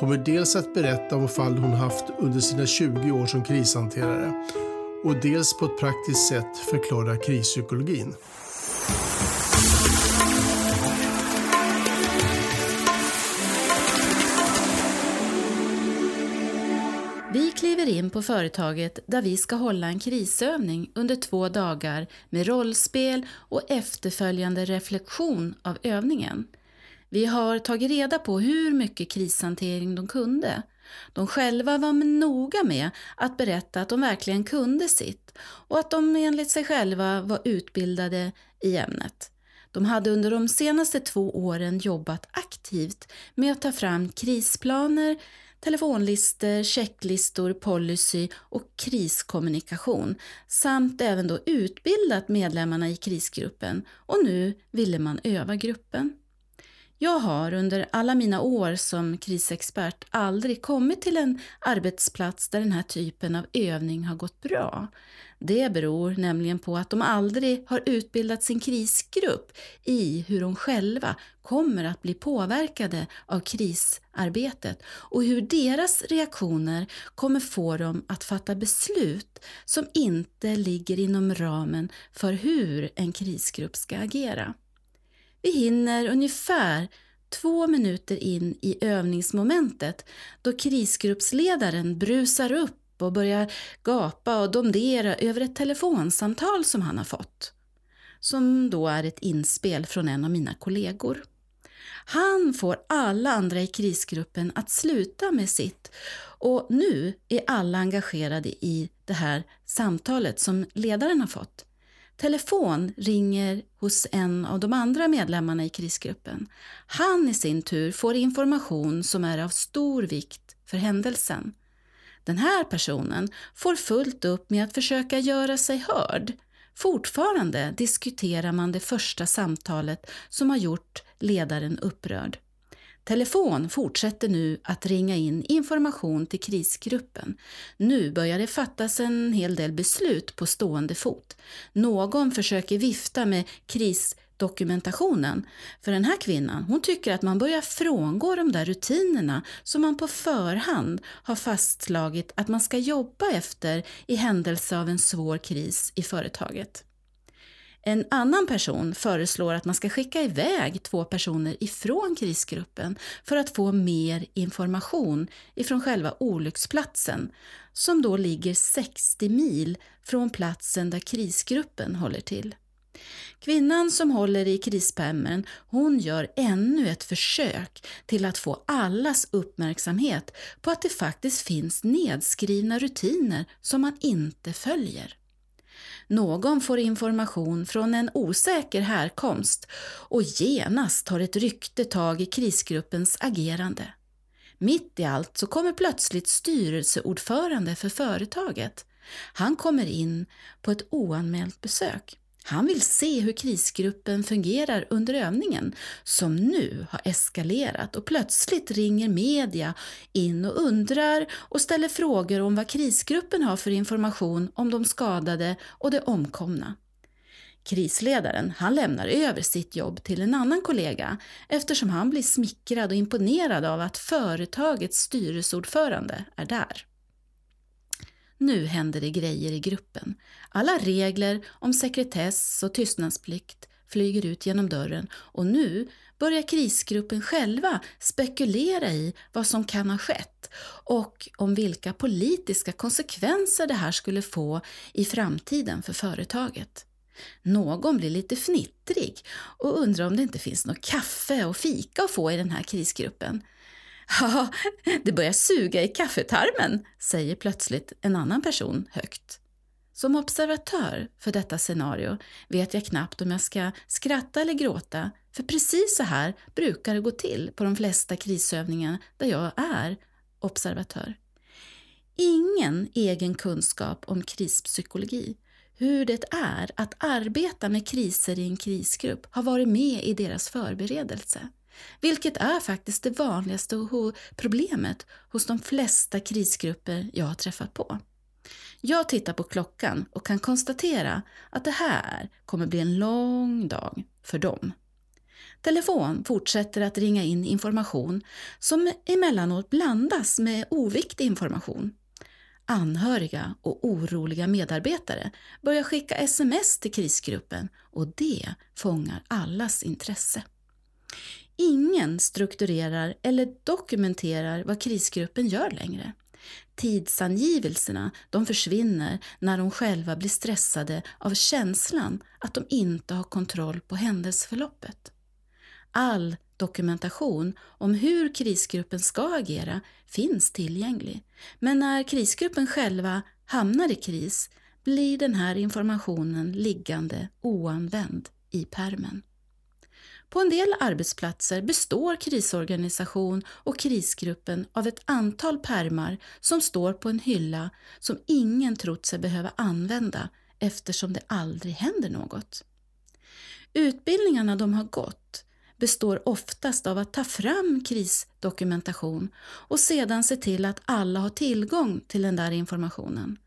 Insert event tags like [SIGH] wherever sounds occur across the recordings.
kommer dels att berätta om fall hon haft under sina 20 år som krishanterare och dels på ett praktiskt sätt förklara krispsykologin. Vi kliver in på företaget där vi ska hålla en krisövning under två dagar med rollspel och efterföljande reflektion av övningen. Vi har tagit reda på hur mycket krishantering de kunde. De själva var noga med att berätta att de verkligen kunde sitt och att de enligt sig själva var utbildade i ämnet. De hade under de senaste två åren jobbat aktivt med att ta fram krisplaner, telefonlistor, checklistor, policy och kriskommunikation samt även då utbildat medlemmarna i krisgruppen och nu ville man öva gruppen. Jag har under alla mina år som krisexpert aldrig kommit till en arbetsplats där den här typen av övning har gått bra. Det beror nämligen på att de aldrig har utbildat sin krisgrupp i hur de själva kommer att bli påverkade av krisarbetet och hur deras reaktioner kommer få dem att fatta beslut som inte ligger inom ramen för hur en krisgrupp ska agera. Vi hinner ungefär två minuter in i övningsmomentet då krisgruppsledaren brusar upp och börjar gapa och domdera över ett telefonsamtal som han har fått. Som då är ett inspel från en av mina kollegor. Han får alla andra i krisgruppen att sluta med sitt och nu är alla engagerade i det här samtalet som ledaren har fått. Telefon ringer hos en av de andra medlemmarna i krisgruppen. Han i sin tur får information som är av stor vikt för händelsen. Den här personen får fullt upp med att försöka göra sig hörd. Fortfarande diskuterar man det första samtalet som har gjort ledaren upprörd. Telefon fortsätter nu att ringa in information till krisgruppen. Nu börjar det fattas en hel del beslut på stående fot. Någon försöker vifta med krisdokumentationen. För den här kvinnan, hon tycker att man börjar frångå de där rutinerna som man på förhand har fastslagit att man ska jobba efter i händelse av en svår kris i företaget. En annan person föreslår att man ska skicka iväg två personer ifrån krisgruppen för att få mer information ifrån själva olycksplatsen som då ligger 60 mil från platsen där krisgruppen håller till. Kvinnan som håller i krispärmen, hon gör ännu ett försök till att få allas uppmärksamhet på att det faktiskt finns nedskrivna rutiner som man inte följer. Någon får information från en osäker härkomst och genast tar ett rykte tag i krisgruppens agerande. Mitt i allt så kommer plötsligt styrelseordförande för företaget. Han kommer in på ett oanmält besök. Han vill se hur krisgruppen fungerar under övningen som nu har eskalerat och plötsligt ringer media in och undrar och ställer frågor om vad krisgruppen har för information om de skadade och de omkomna. Krisledaren han lämnar över sitt jobb till en annan kollega eftersom han blir smickrad och imponerad av att företagets styrelseordförande är där. Nu händer det grejer i gruppen. Alla regler om sekretess och tystnadsplikt flyger ut genom dörren och nu börjar krisgruppen själva spekulera i vad som kan ha skett och om vilka politiska konsekvenser det här skulle få i framtiden för företaget. Någon blir lite fnittrig och undrar om det inte finns något kaffe och fika att få i den här krisgruppen. Ja, [LAUGHS] det börjar suga i kaffetarmen, säger plötsligt en annan person högt. Som observatör för detta scenario vet jag knappt om jag ska skratta eller gråta, för precis så här brukar det gå till på de flesta krisövningar där jag är observatör. ingen egen kunskap om krispsykologi. Hur det är att arbeta med kriser i en krisgrupp har varit med i deras förberedelse. Vilket är faktiskt det vanligaste problemet hos de flesta krisgrupper jag har träffat på. Jag tittar på klockan och kan konstatera att det här kommer bli en lång dag för dem. Telefon fortsätter att ringa in information som emellanåt blandas med oviktig information. Anhöriga och oroliga medarbetare börjar skicka sms till krisgruppen och det fångar allas intresse. Ingen strukturerar eller dokumenterar vad krisgruppen gör längre. Tidsangivelserna de försvinner när de själva blir stressade av känslan att de inte har kontroll på händelseförloppet. All dokumentation om hur krisgruppen ska agera finns tillgänglig. Men när krisgruppen själva hamnar i kris blir den här informationen liggande oanvänd i permen. På en del arbetsplatser består krisorganisation och krisgruppen av ett antal permar som står på en hylla som ingen trott sig behöva använda eftersom det aldrig händer något. Utbildningarna de har gått består oftast av att ta fram krisdokumentation och sedan se till att alla har tillgång till den där informationen.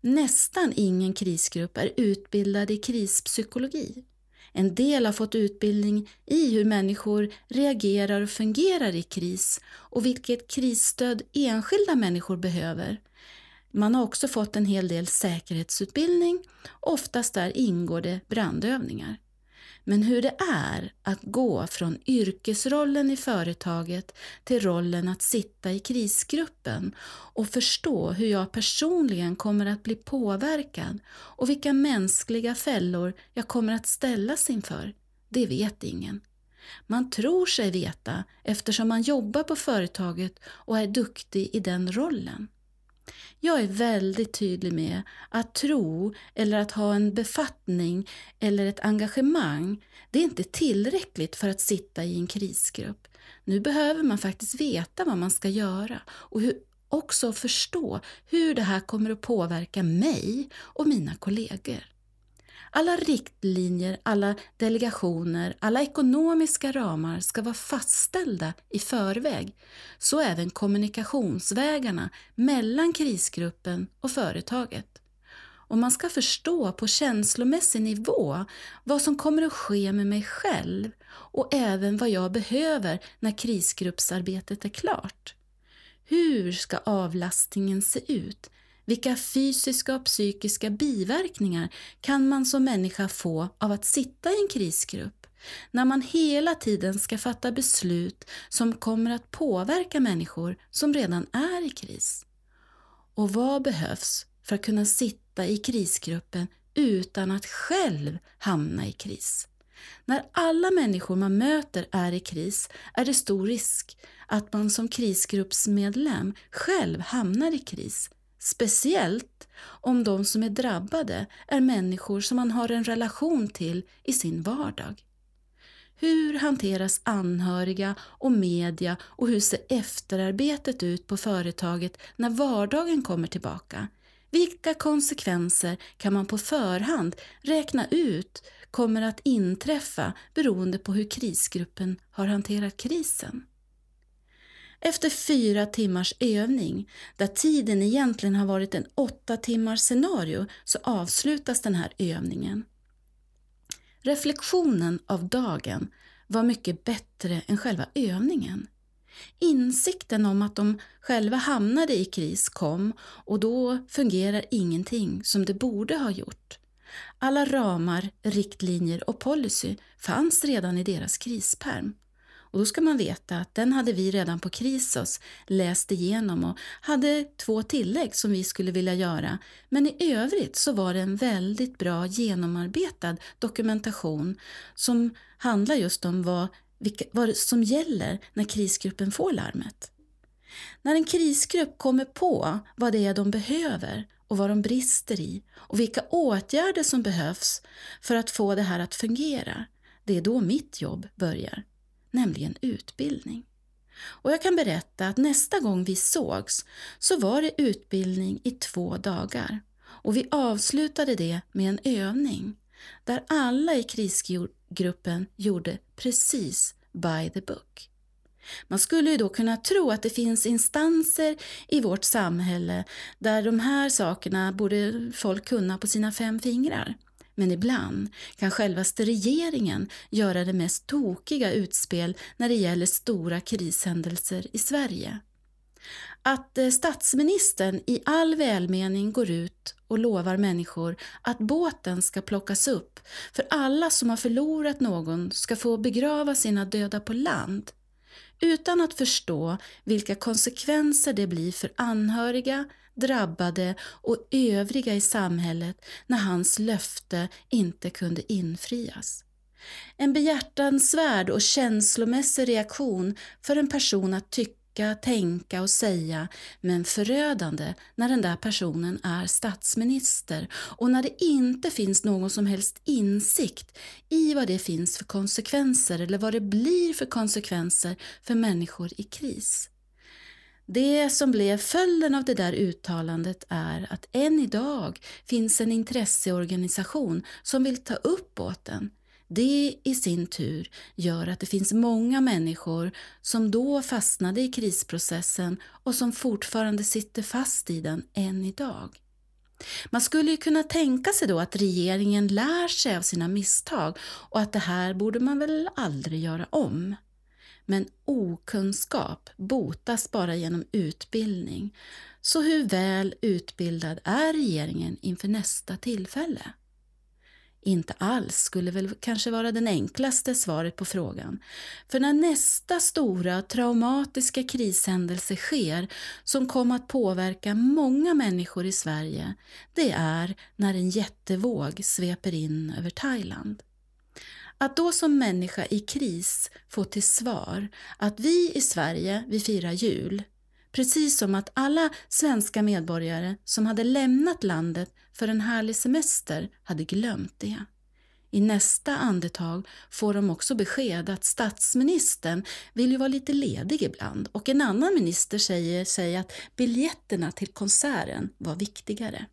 Nästan ingen krisgrupp är utbildad i krispsykologi. En del har fått utbildning i hur människor reagerar och fungerar i kris och vilket krisstöd enskilda människor behöver. Man har också fått en hel del säkerhetsutbildning, oftast där ingår det brandövningar. Men hur det är att gå från yrkesrollen i företaget till rollen att sitta i krisgruppen och förstå hur jag personligen kommer att bli påverkad och vilka mänskliga fällor jag kommer att ställas inför, det vet ingen. Man tror sig veta eftersom man jobbar på företaget och är duktig i den rollen. Jag är väldigt tydlig med att tro eller att ha en befattning eller ett engagemang, det är inte tillräckligt för att sitta i en krisgrupp. Nu behöver man faktiskt veta vad man ska göra och hur, också förstå hur det här kommer att påverka mig och mina kollegor. Alla riktlinjer, alla delegationer, alla ekonomiska ramar ska vara fastställda i förväg. Så även kommunikationsvägarna mellan krisgruppen och företaget. Och man ska förstå på känslomässig nivå vad som kommer att ske med mig själv och även vad jag behöver när krisgruppsarbetet är klart. Hur ska avlastningen se ut? Vilka fysiska och psykiska biverkningar kan man som människa få av att sitta i en krisgrupp när man hela tiden ska fatta beslut som kommer att påverka människor som redan är i kris? Och vad behövs för att kunna sitta i krisgruppen utan att själv hamna i kris? När alla människor man möter är i kris är det stor risk att man som krisgruppsmedlem själv hamnar i kris Speciellt om de som är drabbade är människor som man har en relation till i sin vardag. Hur hanteras anhöriga och media och hur ser efterarbetet ut på företaget när vardagen kommer tillbaka? Vilka konsekvenser kan man på förhand räkna ut kommer att inträffa beroende på hur krisgruppen har hanterat krisen? Efter fyra timmars övning, där tiden egentligen har varit en åtta timmars scenario, så avslutas den här övningen. Reflektionen av dagen var mycket bättre än själva övningen. Insikten om att de själva hamnade i kris kom och då fungerar ingenting som det borde ha gjort. Alla ramar, riktlinjer och policy fanns redan i deras krisperm. Och då ska man veta att den hade vi redan på Krisos läst igenom och hade två tillägg som vi skulle vilja göra. Men i övrigt så var det en väldigt bra genomarbetad dokumentation som handlar just om vad, vilka, vad som gäller när krisgruppen får larmet. När en krisgrupp kommer på vad det är de behöver och vad de brister i och vilka åtgärder som behövs för att få det här att fungera, det är då mitt jobb börjar nämligen utbildning. Och jag kan berätta att nästa gång vi sågs så var det utbildning i två dagar och vi avslutade det med en övning där alla i krisgruppen gjorde precis by the book. Man skulle ju då kunna tro att det finns instanser i vårt samhälle där de här sakerna borde folk kunna på sina fem fingrar. Men ibland kan självaste regeringen göra det mest tokiga utspel när det gäller stora krishändelser i Sverige. Att eh, statsministern i all välmening går ut och lovar människor att båten ska plockas upp för alla som har förlorat någon ska få begrava sina döda på land utan att förstå vilka konsekvenser det blir för anhöriga, drabbade och övriga i samhället när hans löfte inte kunde infrias. En behjärtansvärd och känslomässig reaktion för en person att tycka tycka, tänka och säga men förödande när den där personen är statsminister och när det inte finns någon som helst insikt i vad det finns för konsekvenser eller vad det blir för konsekvenser för människor i kris. Det som blev följden av det där uttalandet är att än idag finns en intresseorganisation som vill ta upp båten det i sin tur gör att det finns många människor som då fastnade i krisprocessen och som fortfarande sitter fast i den än idag. Man skulle ju kunna tänka sig då att regeringen lär sig av sina misstag och att det här borde man väl aldrig göra om. Men okunskap botas bara genom utbildning. Så hur väl utbildad är regeringen inför nästa tillfälle? Inte alls skulle väl kanske vara den enklaste svaret på frågan. För när nästa stora traumatiska krishändelse sker som kommer att påverka många människor i Sverige, det är när en jättevåg sveper in över Thailand. Att då som människa i kris få till svar att vi i Sverige, vi firar jul, Precis som att alla svenska medborgare som hade lämnat landet för en härlig semester hade glömt det. I nästa andetag får de också besked att statsministern vill ju vara lite ledig ibland och en annan minister säger sig att biljetterna till konserten var viktigare.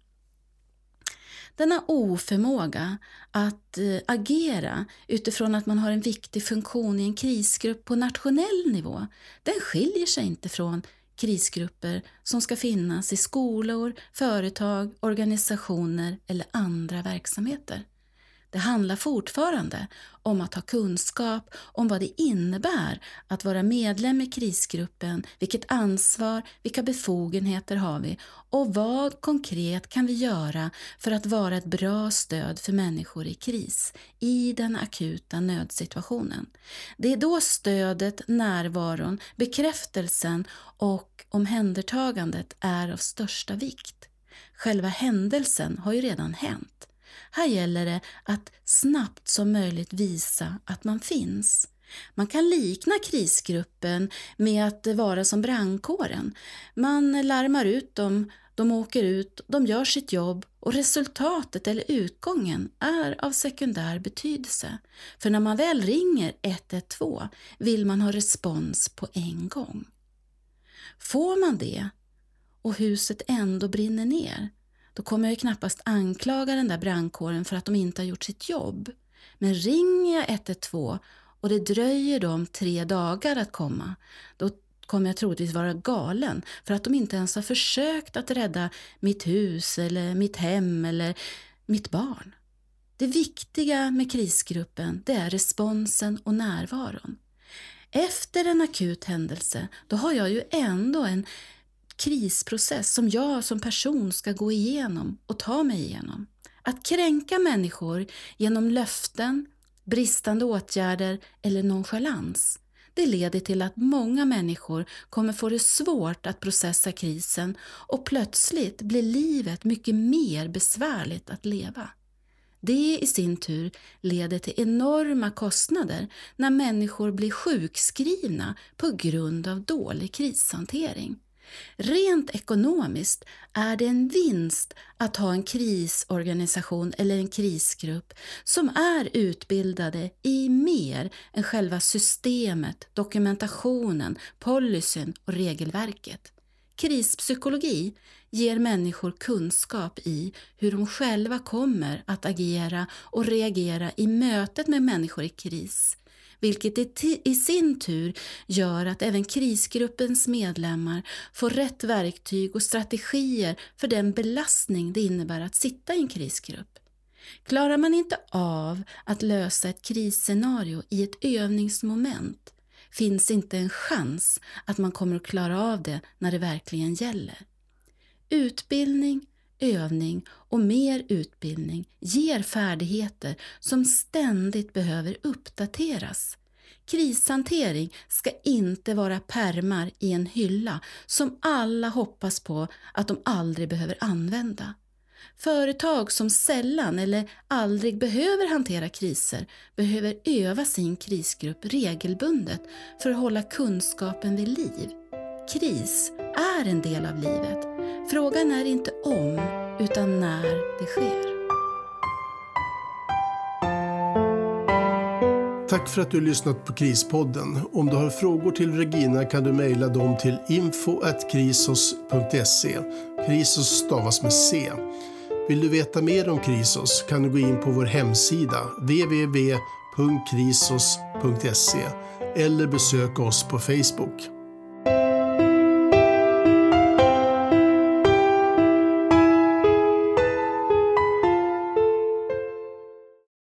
Denna oförmåga att eh, agera utifrån att man har en viktig funktion i en krisgrupp på nationell nivå, den skiljer sig inte från krisgrupper som ska finnas i skolor, företag, organisationer eller andra verksamheter. Det handlar fortfarande om att ha kunskap om vad det innebär att vara medlem i krisgruppen, vilket ansvar, vilka befogenheter har vi och vad konkret kan vi göra för att vara ett bra stöd för människor i kris, i den akuta nödsituationen. Det är då stödet, närvaron, bekräftelsen och omhändertagandet är av största vikt. Själva händelsen har ju redan hänt. Här gäller det att snabbt som möjligt visa att man finns. Man kan likna krisgruppen med att vara som brandkåren. Man larmar ut dem, de åker ut, de gör sitt jobb och resultatet eller utgången är av sekundär betydelse. För när man väl ringer 112 vill man ha respons på en gång. Får man det och huset ändå brinner ner, då kommer jag ju knappast anklaga den där brandkåren för att de inte har gjort sitt jobb. Men ringer jag 112 och det dröjer dem tre dagar att komma, då kommer jag troligtvis vara galen för att de inte ens har försökt att rädda mitt hus eller mitt hem eller mitt barn. Det viktiga med krisgruppen det är responsen och närvaron. Efter en akut händelse då har jag ju ändå en krisprocess som jag som person ska gå igenom och ta mig igenom. Att kränka människor genom löften, bristande åtgärder eller nonchalans det leder till att många människor kommer få det svårt att processa krisen och plötsligt blir livet mycket mer besvärligt att leva. Det i sin tur leder till enorma kostnader när människor blir sjukskrivna på grund av dålig krishantering. Rent ekonomiskt är det en vinst att ha en krisorganisation eller en krisgrupp som är utbildade i mer än själva systemet, dokumentationen, policyn och regelverket. Krispsykologi ger människor kunskap i hur de själva kommer att agera och reagera i mötet med människor i kris vilket i sin tur gör att även krisgruppens medlemmar får rätt verktyg och strategier för den belastning det innebär att sitta i en krisgrupp. Klarar man inte av att lösa ett krisscenario i ett övningsmoment finns inte en chans att man kommer att klara av det när det verkligen gäller. Utbildning, övning och mer utbildning ger färdigheter som ständigt behöver uppdateras. Krishantering ska inte vara permar i en hylla som alla hoppas på att de aldrig behöver använda. Företag som sällan eller aldrig behöver hantera kriser behöver öva sin krisgrupp regelbundet för att hålla kunskapen vid liv. Kris är en del av livet. Frågan är inte om, utan när det sker. Tack för att du har lyssnat på Krispodden. Om du har frågor till Regina kan du mejla dem till info.krisos.se. Krisos stavas med C. Vill du veta mer om Krisos kan du gå in på vår hemsida www.krisos.se eller besöka oss på Facebook.